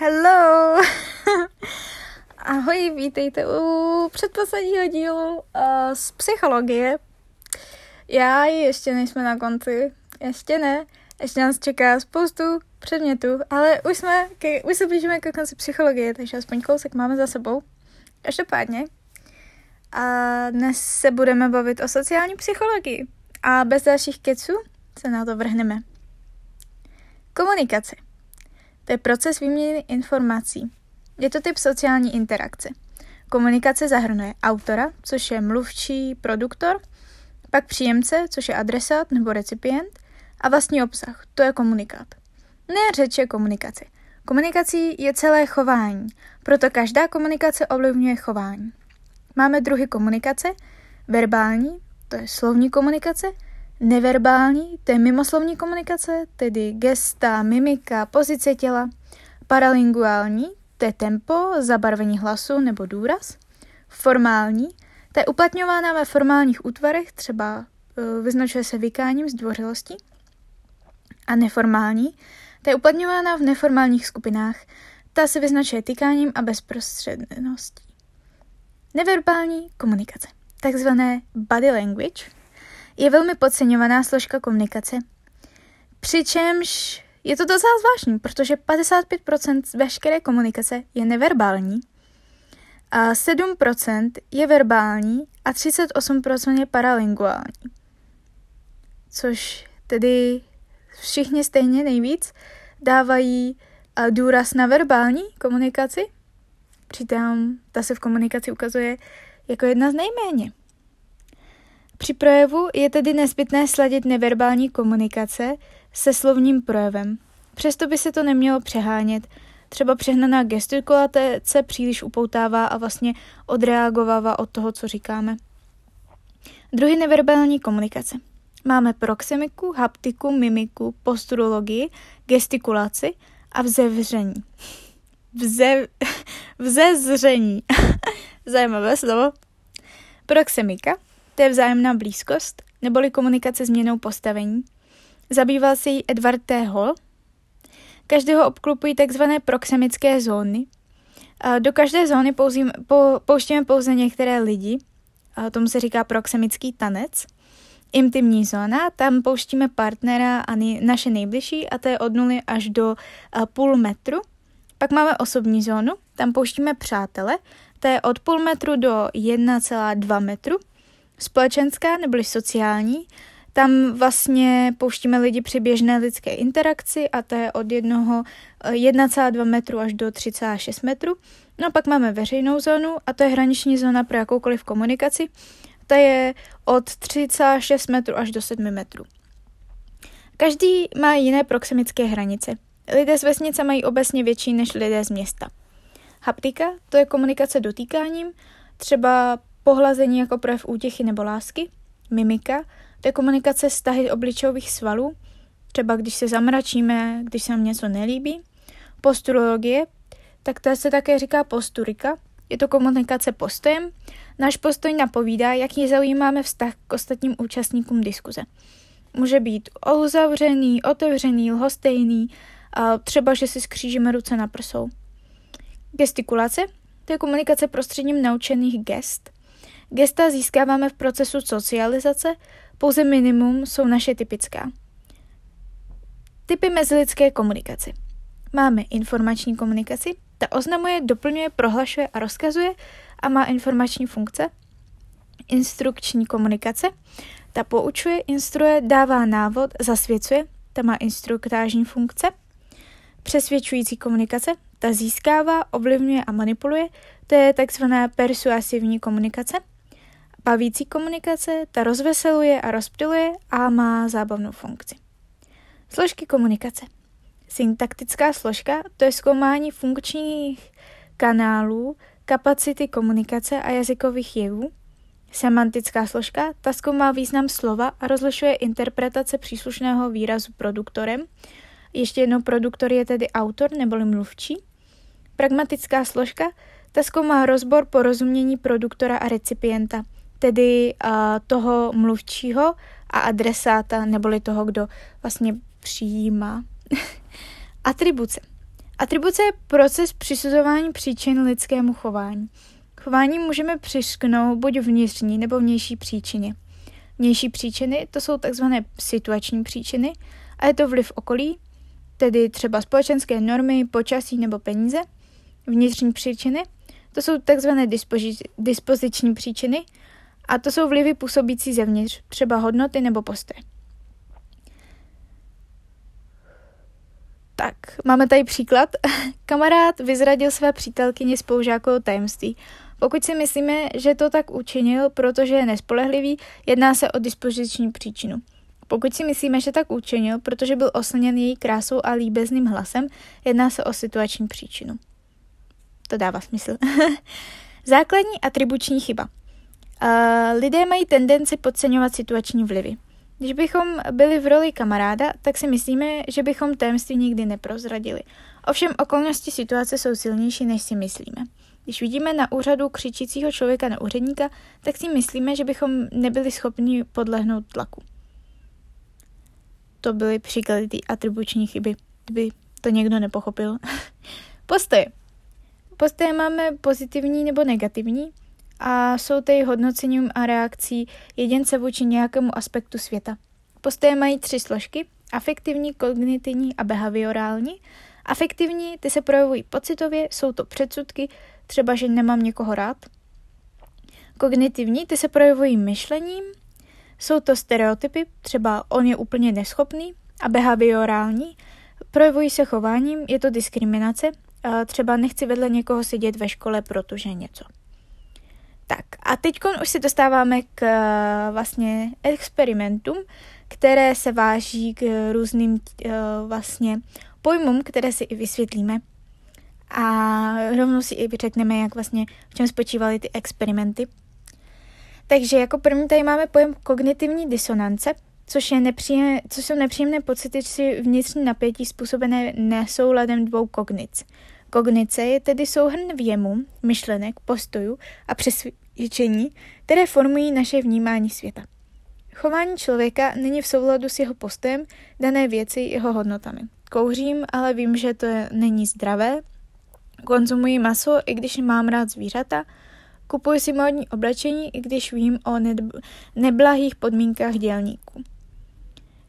Hello! Ahoj, vítejte u předposledního dílu uh, z psychologie. Já ještě nejsme na konci, ještě ne, ještě nás čeká spoustu předmětů, ale už jsme, ke, už se blížíme ke konci psychologie, takže aspoň kousek máme za sebou. Každopádně. A dnes se budeme bavit o sociální psychologii. A bez dalších keců se na to vrhneme. Komunikace. To je proces výměny informací. Je to typ sociální interakce. Komunikace zahrnuje autora, což je mluvčí, produktor, pak příjemce, což je adresát nebo recipient, a vlastní obsah, to je komunikát. Ne řeč je komunikace. Komunikací je celé chování, proto každá komunikace ovlivňuje chování. Máme druhy komunikace, verbální, to je slovní komunikace, neverbální, to je mimoslovní komunikace, tedy gesta, mimika, pozice těla, paralinguální, to je tempo, zabarvení hlasu nebo důraz, formální, to je uplatňována ve formálních útvarech, třeba e, vyznačuje se vykáním zdvořilostí, a neformální, ta je uplatňována v neformálních skupinách, ta se vyznačuje tykáním a bezprostředností. Neverbální komunikace, takzvané body language, je velmi podceňovaná složka komunikace. Přičemž je to docela zvláštní, protože 55% veškeré komunikace je neverbální, a 7% je verbální a 38% je paralinguální. Což tedy všichni stejně nejvíc dávají důraz na verbální komunikaci, přitom ta se v komunikaci ukazuje jako jedna z nejméně. Při projevu je tedy nezbytné sladit neverbální komunikace se slovním projevem. Přesto by se to nemělo přehánět. Třeba přehnaná gestikulace příliš upoutává a vlastně odreagovává od toho, co říkáme. Druhy neverbální komunikace. Máme proxemiku, haptiku, mimiku, posturologii, gestikulaci a vzevření. Vze, vzezření. Zajímavé slovo. Proxemika to je vzájemná blízkost, neboli komunikace změnou postavení. Zabýval se jí Edward T. Hall. Každého obklupují tzv. proxemické zóny. Do každé zóny pouzím, po, pouštíme pouze některé lidi. Tomu se říká proxemický tanec. Intimní zóna, tam pouštíme partnera a naše nejbližší a to je od nuly až do půl metru. Pak máme osobní zónu, tam pouštíme přátele, to je od půl metru do 1,2 metru společenská neboli sociální. Tam vlastně pouštíme lidi při běžné lidské interakci a to je od jednoho 1,2 metru až do 3,6 metru. No a pak máme veřejnou zónu a to je hraniční zóna pro jakoukoliv komunikaci. Ta je od 3,6 metru až do 7 metrů. Každý má jiné proxemické hranice. Lidé z vesnice mají obecně větší než lidé z města. Haptika, to je komunikace dotýkáním, třeba Pohlazení jako projev útěchy nebo lásky. Mimika, to je komunikace stahy obličejových svalů, třeba když se zamračíme, když se nám něco nelíbí. Posturologie, tak to se také říká posturika, je to komunikace postojem. Náš postoj napovídá, jaký zaujímáme vztah k ostatním účastníkům diskuze. Může být uzavřený, otevřený, lhostejný, a třeba, že si skřížíme ruce na prsou. Gestikulace, to je komunikace prostředním naučených gest. Gesta získáváme v procesu socializace, pouze minimum jsou naše typická. Typy mezilidské komunikace. Máme informační komunikaci, ta oznamuje, doplňuje, prohlašuje a rozkazuje a má informační funkce. Instrukční komunikace, ta poučuje, instruuje, dává návod, zasvěcuje, ta má instruktážní funkce. Přesvědčující komunikace, ta získává, ovlivňuje a manipuluje, to je takzvaná persuasivní komunikace. Bavící komunikace ta rozveseluje a rozptiluje a má zábavnou funkci. Složky komunikace. Syntaktická složka to je zkoumání funkčních kanálů, kapacity komunikace a jazykových jevů. Semantická složka ta zkoumá význam slova a rozlišuje interpretace příslušného výrazu produktorem. Ještě jednou produktor je tedy autor neboli mluvčí. Pragmatická složka ta zkoumá rozbor porozumění produktora a recipienta – tedy toho mluvčího a adresáta, neboli toho, kdo vlastně přijímá. Atribuce. Atribuce je proces přisuzování příčin lidskému chování. Chování můžeme přišknout buď vnitřní nebo vnější příčině. Vnější příčiny to jsou tzv. situační příčiny a je to vliv okolí, tedy třeba společenské normy, počasí nebo peníze. Vnitřní příčiny to jsou tzv. dispoziční příčiny a to jsou vlivy působící zevnitř, třeba hodnoty nebo postoje. Tak, máme tady příklad. Kamarád vyzradil své přítelkyni spolužákovou tajemství. Pokud si myslíme, že to tak učinil, protože je nespolehlivý, jedná se o dispoziční příčinu. Pokud si myslíme, že tak učinil, protože byl oslněn její krásou a líbezným hlasem, jedná se o situační příčinu. To dává smysl. Základní atribuční chyba. Lidé mají tendenci podceňovat situační vlivy. Když bychom byli v roli kamaráda, tak si myslíme, že bychom tajemství nikdy neprozradili. Ovšem okolnosti situace jsou silnější, než si myslíme. Když vidíme na úřadu křičícího člověka na úředníka, tak si myslíme, že bychom nebyli schopni podlehnout tlaku. To byly příklady té atribuční chyby, kdyby to někdo nepochopil. Postoje. Postoje máme pozitivní nebo negativní a jsou tedy hodnocením a reakcí jedince vůči nějakému aspektu světa. Postoje mají tři složky, afektivní, kognitivní a behaviorální. Afektivní, ty se projevují pocitově, jsou to předsudky, třeba, že nemám někoho rád. Kognitivní, ty se projevují myšlením, jsou to stereotypy, třeba on je úplně neschopný, a behaviorální, projevují se chováním, je to diskriminace, třeba nechci vedle někoho sedět ve škole, protože něco. Tak a teď už se dostáváme k vlastně experimentům, které se váží k různým vlastně pojmům, které si i vysvětlíme. A rovnou si i řekneme, jak vlastně v čem spočívaly ty experimenty. Takže jako první tady máme pojem kognitivní disonance, což, je nepříjemné, což jsou nepříjemné pocity či vnitřní napětí způsobené nesouladem dvou kognic. Kognice je tedy souhrn věmu, myšlenek, postojů a přesvědčení, které formují naše vnímání světa. Chování člověka není v souladu s jeho postojem dané věci jeho hodnotami. Kouřím, ale vím, že to je, není zdravé. Konzumuji maso, i když mám rád zvířata. Kupuji si módní oblečení, i když vím o neblahých podmínkách dělníků.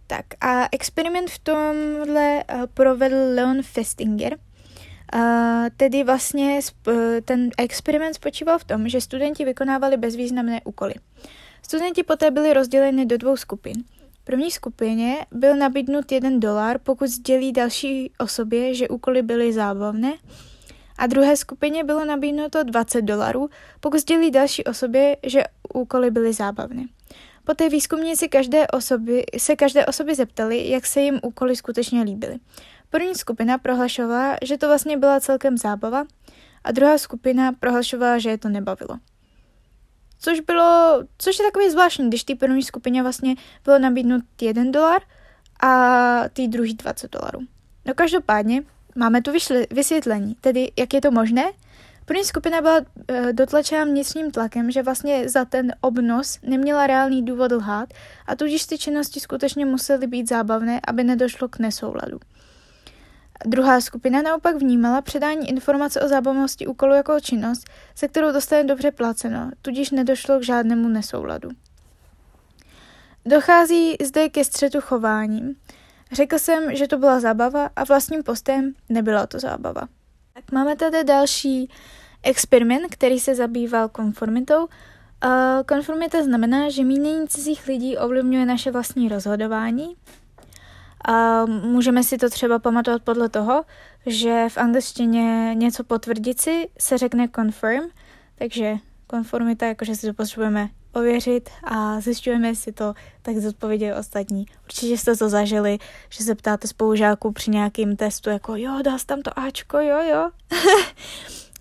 Tak a experiment v tomhle eh, provedl Leon Festinger – tedy vlastně ten experiment spočíval v tom, že studenti vykonávali bezvýznamné úkoly. Studenti poté byli rozděleni do dvou skupin. První skupině byl nabídnut jeden dolar, pokud sdělí další osobě, že úkoly byly zábavné, a druhé skupině bylo nabídnuto 20 dolarů, pokud sdělí další osobě, že úkoly byly zábavné. Poté výzkumníci každé osoby, se každé osoby zeptali, jak se jim úkoly skutečně líbily. První skupina prohlašovala, že to vlastně byla celkem zábava a druhá skupina prohlašovala, že je to nebavilo. Což bylo, což je takový zvláštní, když té první skupině vlastně bylo nabídnut jeden dolar a ty druhý 20 dolarů. No každopádně máme tu vyšli, vysvětlení, tedy jak je to možné. První skupina byla e, dotlačena vnitřním tlakem, že vlastně za ten obnos neměla reálný důvod lhát a tudíž ty činnosti skutečně musely být zábavné, aby nedošlo k nesouladu. Druhá skupina naopak vnímala předání informace o zábavnosti úkolu jako činnost, se kterou dostane dobře placeno, tudíž nedošlo k žádnému nesouladu. Dochází zde ke střetu chováním. Řekl jsem, že to byla zábava a vlastním postem nebyla to zábava. Tak máme tady další experiment, který se zabýval konformitou. Konformita znamená, že mínění cizích lidí ovlivňuje naše vlastní rozhodování a můžeme si to třeba pamatovat podle toho, že v angličtině něco potvrdit si se řekne confirm, takže konformita, jakože si to potřebujeme ověřit a zjišťujeme, jestli to tak zodpovědějí ostatní. Určitě jste to zažili, že se ptáte spolužáků při nějakým testu, jako jo, dá tam to Ačko, jo, jo.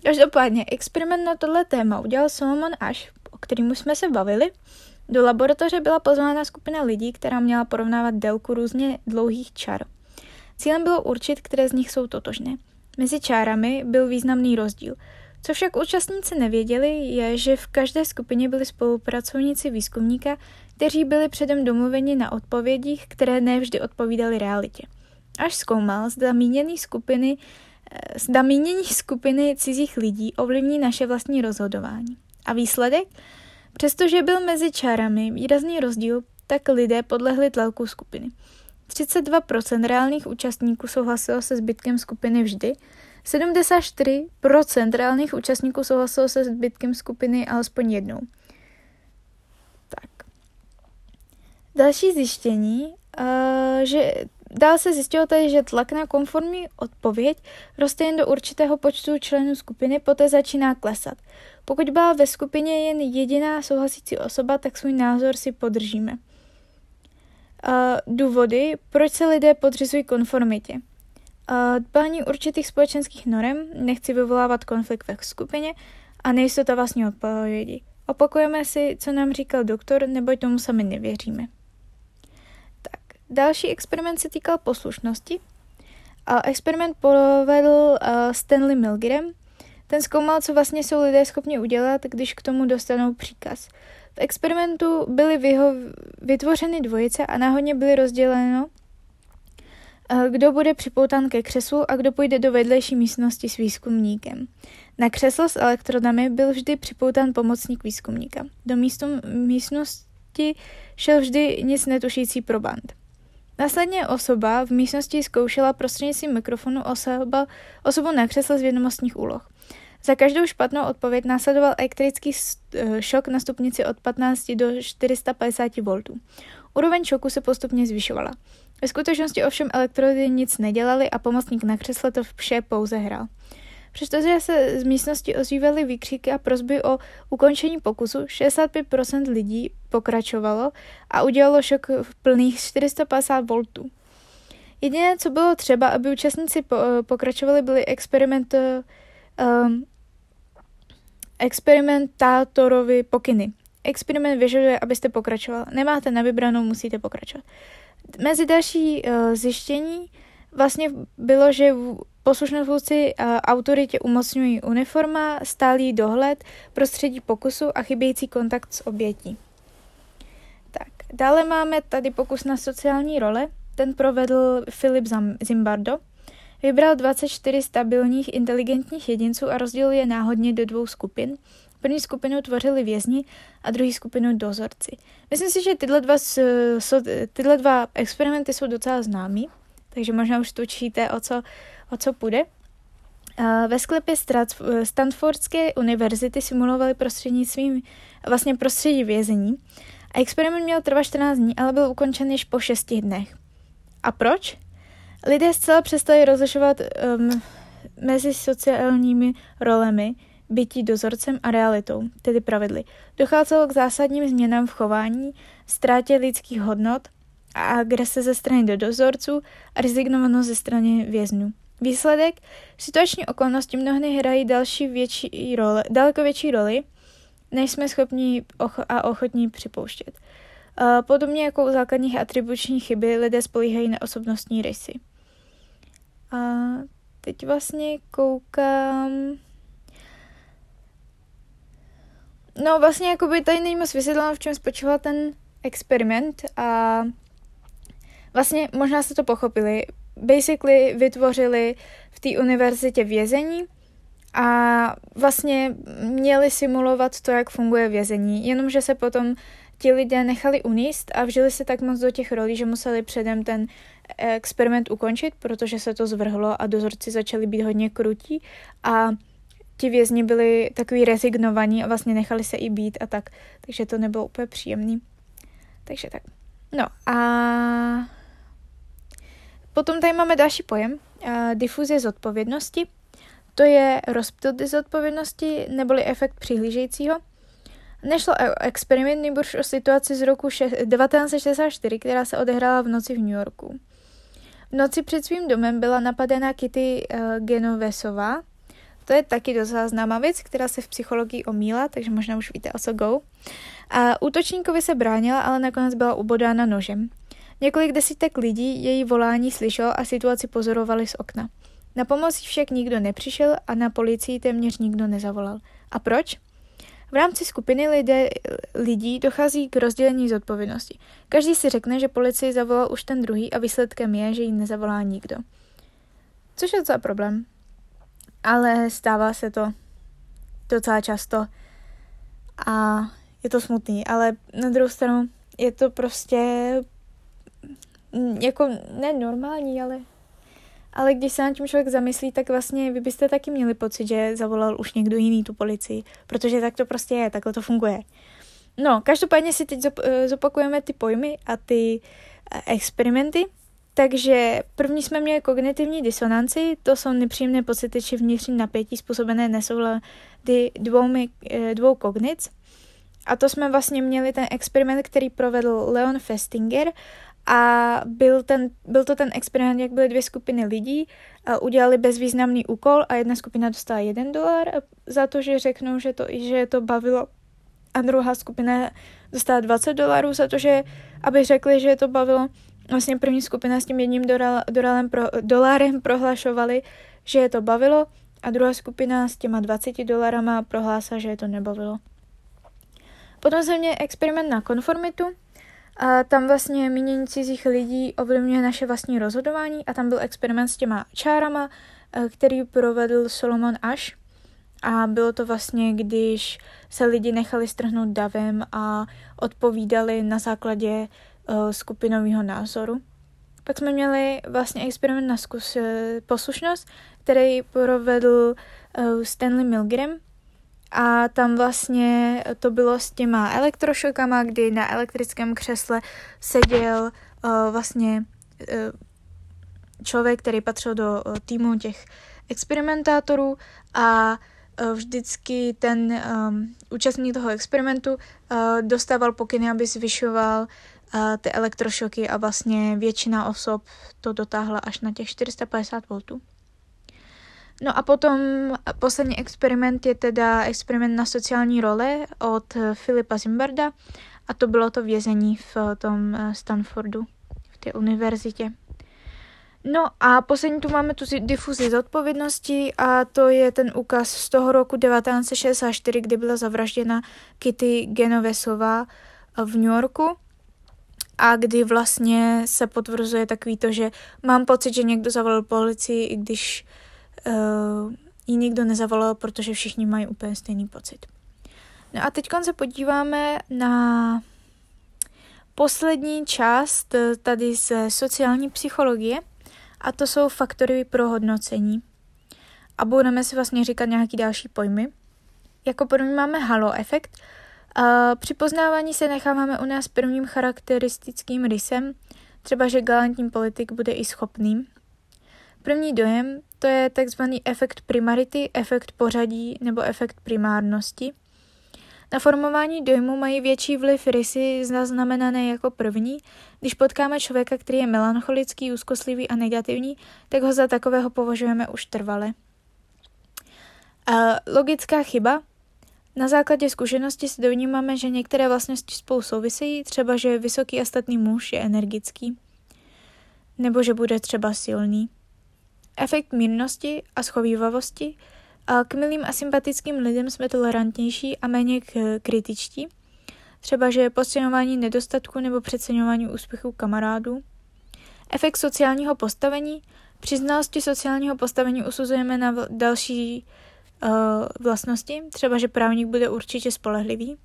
Každopádně, experiment na tohle téma udělal Solomon Ash, o kterým jsme se bavili, do laboratoře byla pozvána skupina lidí, která měla porovnávat délku různě dlouhých čar. Cílem bylo určit, které z nich jsou totožné. Mezi čárami byl významný rozdíl. Co však účastníci nevěděli, je, že v každé skupině byli spolupracovníci výzkumníka, kteří byli předem domluveni na odpovědích, které nevždy odpovídaly realitě. Až zkoumal, zda míněný skupiny zda mínění skupiny cizích lidí ovlivní naše vlastní rozhodování. A výsledek? Přestože byl mezi čárami výrazný rozdíl, tak lidé podlehli tlaku skupiny. 32% reálných účastníků souhlasilo se zbytkem skupiny vždy, 74% reálných účastníků souhlasilo se zbytkem skupiny alespoň jednou. Tak. Další zjištění, uh, že dál se zjistilo tady, že tlak na konformní odpověď roste jen do určitého počtu členů skupiny, poté začíná klesat. Pokud byla ve skupině jen jediná souhlasící osoba, tak svůj názor si podržíme. Uh, důvody, proč se lidé podřizují konformitě. Uh, dbání určitých společenských norem, nechci vyvolávat konflikt ve skupině a nejistota vlastní odpovědi. Opakujeme si, co nám říkal doktor, nebo tomu sami nevěříme. Tak, další experiment se týkal poslušnosti. A experiment provedl uh, Stanley Milgram. Ten zkoumal, co vlastně jsou lidé schopni udělat, když k tomu dostanou příkaz. V experimentu byly vyho- vytvořeny dvojice a náhodně byly rozděleno, kdo bude připoután ke křeslu a kdo půjde do vedlejší místnosti s výzkumníkem. Na křeslo s elektrodami byl vždy připoután pomocník výzkumníka. Do místu, místnosti šel vždy nic netušící proband. Následně osoba v místnosti zkoušela prostřednictvím mikrofonu osoba, osobu na křesle z vědomostních úloh. Za každou špatnou odpověď následoval elektrický eh, šok na stupnici od 15 do 450 V. Úroveň šoku se postupně zvyšovala. Ve skutečnosti ovšem elektrody nic nedělali a pomocník na křesle to vše pouze hrál. Přestože se z místnosti ozývaly výkřiky a prozby o ukončení pokusu, 65% lidí pokračovalo a udělalo šok v plných 450 V. Jediné, co bylo třeba, aby účastníci po, pokračovali, byly experiment, um, experimentátorovi pokyny. Experiment vyžaduje, abyste pokračoval. Nemáte na vybranou, musíte pokračovat. Mezi další uh, zjištění vlastně bylo, že poslušnostvůci uh, autoritě umocňují uniforma, stálý dohled, prostředí pokusu a chybějící kontakt s obětí. Dále máme tady pokus na sociální role. Ten provedl Filip Zimbardo. Vybral 24 stabilních, inteligentních jedinců a rozdělil je náhodně do dvou skupin. První skupinu tvořili vězni a druhý skupinu dozorci. Myslím si, že tyhle dva, tyhle dva experimenty jsou docela známý, takže možná už tučíte, o co, o co půjde. Ve sklepě Stanfordské univerzity simulovali prostřednictvím vlastně prostředí vězení experiment měl trvat 14 dní, ale byl ukončen již po 6 dnech. A proč? Lidé zcela přestali rozlišovat um, mezi sociálními rolemi, bytí dozorcem a realitou, tedy pravidly. Docházelo k zásadním změnám v chování, ztrátě lidských hodnot a agrese ze strany do dozorců a rezignovanost ze strany vězňů. Výsledek? Situační okolnosti mnohdy hrají další větší role, daleko větší roli, než jsme schopni a ochotní připouštět. Podobně jako u základních atribučních chyby lidé spolíhají na osobnostní rysy. A teď vlastně koukám... No vlastně by tady není moc vysvětleno, v čem spočíval ten experiment a vlastně možná jste to pochopili. Basically vytvořili v té univerzitě vězení a vlastně měli simulovat to, jak funguje vězení, jenomže se potom ti lidé nechali uníst a vžili se tak moc do těch rolí, že museli předem ten experiment ukončit, protože se to zvrhlo a dozorci začali být hodně krutí a ti vězni byli takový rezignovaní a vlastně nechali se i být a tak, takže to nebylo úplně příjemný. Takže tak. No a potom tady máme další pojem, uh, difuze zodpovědnosti. To je rozptyl zodpovědnosti neboli efekt přihlížejícího. Nešlo o experiment, nebo o situaci z roku 1964, která se odehrála v noci v New Yorku. V noci před svým domem byla napadena Kitty uh, Genovesová, to je taky docela známá věc, která se v psychologii omíla, takže možná už víte, o co go. A útočníkovi se bránila, ale nakonec byla ubodána nožem. Několik desítek lidí její volání slyšelo a situaci pozorovali z okna. Na pomoc však nikdo nepřišel a na policii téměř nikdo nezavolal. A proč? V rámci skupiny lidé, lidí dochází k rozdělení zodpovědnosti. Každý si řekne, že policii zavolal už ten druhý a výsledkem je, že ji nezavolá nikdo. Což je za problém? ale stává se to docela často a je to smutný, ale na druhou stranu je to prostě jako nenormální, ale ale když se na tím člověk zamyslí, tak vlastně vy byste taky měli pocit, že zavolal už někdo jiný tu policii, protože tak to prostě je, takhle to funguje. No, každopádně si teď eh, zopakujeme ty pojmy a ty eh, experimenty. Takže první jsme měli kognitivní disonanci, to jsou nepříjemné pocity či vnitřní napětí způsobené nesoulady dvou, eh, dvou kognic. A to jsme vlastně měli ten experiment, který provedl Leon Festinger a byl, ten, byl to ten experiment, jak byly dvě skupiny lidí, a udělali bezvýznamný úkol a jedna skupina dostala jeden dolar za to, že řeknou, že to, že to bavilo a druhá skupina dostala 20 dolarů za to, že aby řekli, že to bavilo. Vlastně první skupina s tím jedním dolarem, pro, dolarem prohlašovali, že je to bavilo a druhá skupina s těma 20 dolarama prohlásila, že je to nebavilo. Potom jsem měl experiment na konformitu, a tam vlastně mínění cizích lidí ovlivňuje naše vlastní rozhodování a tam byl experiment s těma čárama, eh, který provedl Solomon Ash. A bylo to vlastně, když se lidi nechali strhnout davem a odpovídali na základě uh, skupinového názoru. Pak jsme měli vlastně experiment na zkus eh, poslušnost, který provedl Stanley Milgram a tam vlastně to bylo s těma elektrošokama, kdy na elektrickém křesle seděl uh, vlastně uh, člověk, který patřil do uh, týmu těch experimentátorů a uh, vždycky ten um, účastník toho experimentu uh, dostával pokyny, aby zvyšoval uh, ty elektrošoky a vlastně většina osob to dotáhla až na těch 450 voltů. No a potom poslední experiment je teda experiment na sociální role od Filipa Zimbarda a to bylo to vězení v tom eh, Stanfordu, v té univerzitě. No a poslední tu máme tu difuzi zodpovědnosti a to je ten úkaz z toho roku 1964, kdy byla zavražděna Kitty Genovesová v New Yorku a kdy vlastně se potvrzuje takový to, že mám pocit, že někdo zavolal policii, i když uh, ji nikdo nezavolal, protože všichni mají úplně stejný pocit. No a teď se podíváme na poslední část eh, tady ze sociální psychologie a to jsou faktory pro hodnocení. A budeme si vlastně říkat nějaký další pojmy. Jako první máme halo efekt. A při poznávání se necháváme u nás prvním charakteristickým rysem, třeba že galantní politik bude i schopný. První dojem to je takzvaný efekt primarity, efekt pořadí nebo efekt primárnosti. Na formování dojmu mají větší vliv rysy zaznamenané jako první. Když potkáme člověka, který je melancholický, úzkoslivý a negativní, tak ho za takového považujeme už trvale. A logická chyba. Na základě zkušenosti se dovnímáme, že některé vlastnosti spolu souvisejí, třeba že vysoký a statný muž je energický, nebo že bude třeba silný efekt mírnosti a schovývavosti k milým a sympatickým lidem jsme tolerantnější a méně kritičtí, třeba že podceňování nedostatku nebo přeceňování úspěchů kamarádů. Efekt sociálního postavení. Při znalosti sociálního postavení usuzujeme na další uh, vlastnosti, třeba že právník bude určitě spolehlivý.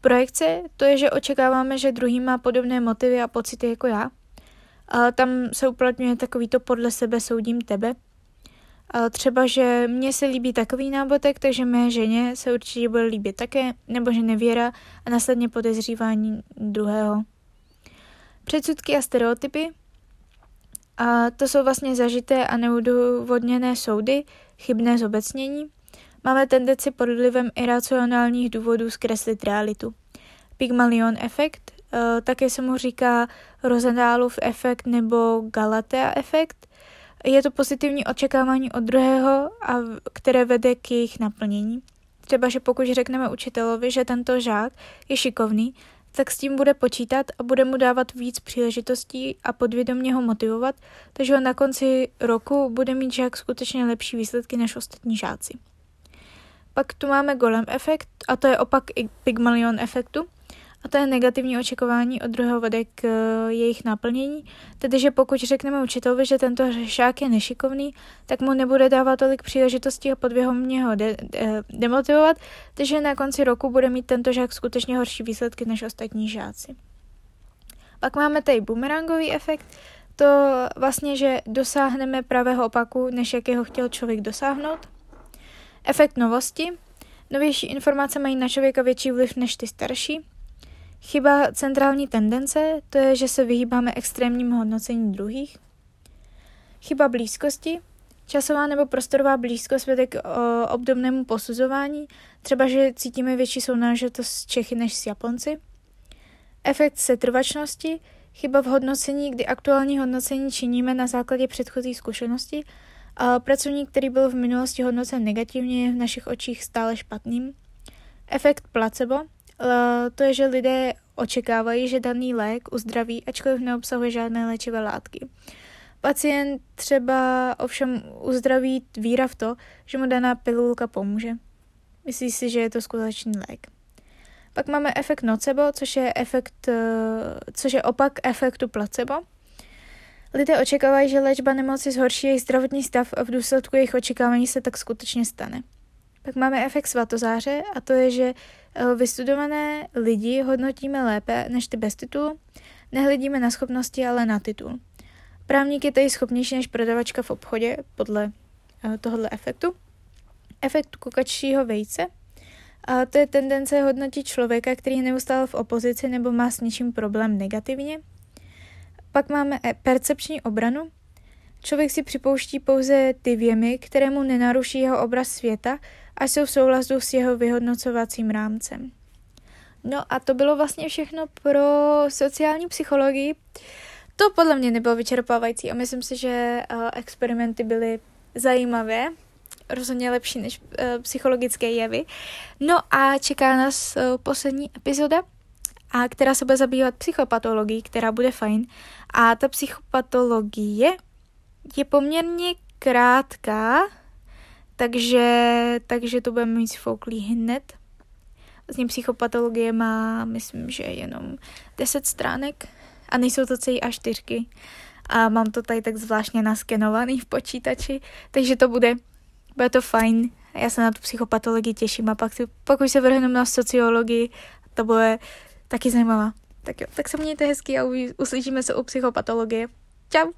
Projekce, to je, že očekáváme, že druhý má podobné motivy a pocity jako já – a tam se uplatňuje takový to podle sebe soudím tebe. A třeba, že mně se líbí takový nábotek, takže mé ženě se určitě bude líbit také, nebo že nevěra a následně podezřívání druhého. Předsudky a stereotypy. A to jsou vlastně zažité a neudůvodněné soudy, chybné zobecnění. Máme tendenci pod vlivem iracionálních důvodů zkreslit realitu. Pygmalion efekt, také se mu říká Rosendálův efekt nebo Galatea efekt. Je to pozitivní očekávání od druhého, a které vede k jejich naplnění. Třeba, že pokud řekneme učitelovi, že tento žák je šikovný, tak s tím bude počítat a bude mu dávat víc příležitostí a podvědomě ho motivovat, takže ho na konci roku bude mít žák skutečně lepší výsledky než ostatní žáci. Pak tu máme golem efekt a to je opak Pygmalion efektu a to je negativní očekování od druhého vede k eh, jejich naplnění, tedy že pokud řekneme učitelovi, že tento řešák je nešikovný, tak mu nebude dávat tolik příležitostí a podvěhomě ho de- de- demotivovat, takže na konci roku bude mít tento žák skutečně horší výsledky než ostatní žáci. Pak máme tady bumerangový efekt, to vlastně, že dosáhneme pravého opaku, než jakého chtěl člověk dosáhnout. Efekt novosti. Novější informace mají na člověka větší vliv než ty starší. Chyba centrální tendence, to je, že se vyhýbáme extrémním hodnocení druhých. Chyba blízkosti, časová nebo prostorová blízkost vede k obdobnému posuzování, třeba že cítíme větší sounáležitost s Čechy než s Japonci. Efekt setrvačnosti, chyba v hodnocení, kdy aktuální hodnocení činíme na základě předchozí zkušenosti a pracovník, který byl v minulosti hodnocen negativně, je v našich očích stále špatným. Efekt placebo, to je, že lidé očekávají, že daný lék uzdraví, ačkoliv neobsahuje žádné léčivé látky. Pacient třeba ovšem uzdraví víra v to, že mu daná pilulka pomůže. Myslí si, že je to skutečný lék. Pak máme efekt nocebo, což je, efekt, eh, což je opak efektu placebo. Lidé očekávají, že léčba nemoci zhorší jejich zdravotní stav a v důsledku jejich očekávání se tak skutečně stane. Pak máme efekt svatozáře a to je, že eh, vystudované lidi hodnotíme lépe než ty bez titulu. Nehledíme na schopnosti, ale na titul. Právník je tady schopnější než prodavačka v obchodě podle uh, tohohle efektu. Efekt kukačího vejce. A to je tendence hodnotit člověka, který neustále v opozici nebo má s něčím problém negativně. Pak máme e- percepční obranu. Člověk si připouští pouze ty věmy, které mu nenaruší jeho obraz světa a jsou v souladu s jeho vyhodnocovacím rámcem. No a to bylo vlastně všechno pro sociální psychologii. To podle mě nebylo vyčerpávající a myslím si, že uh, experimenty byly zajímavé, rozhodně lepší než uh, psychologické jevy. No a čeká nás uh, poslední epizoda, a která se bude zabývat psychopatologií, která bude fajn. A ta psychopatologie je poměrně krátká, takže, takže to budeme mít sfouklý hned. Vlastně psychopatologie má, myslím, že jenom 10 stránek a nejsou to celý A4. A mám to tady tak zvláštně naskenovaný v počítači, takže to bude, bude to fajn. Já se na tu psychopatologii těším a pak, pak už se vrhnu na sociologii, to bude taky zajímavá. Tak jo, tak se mějte hezky a uslyšíme se u psychopatologie. Čau!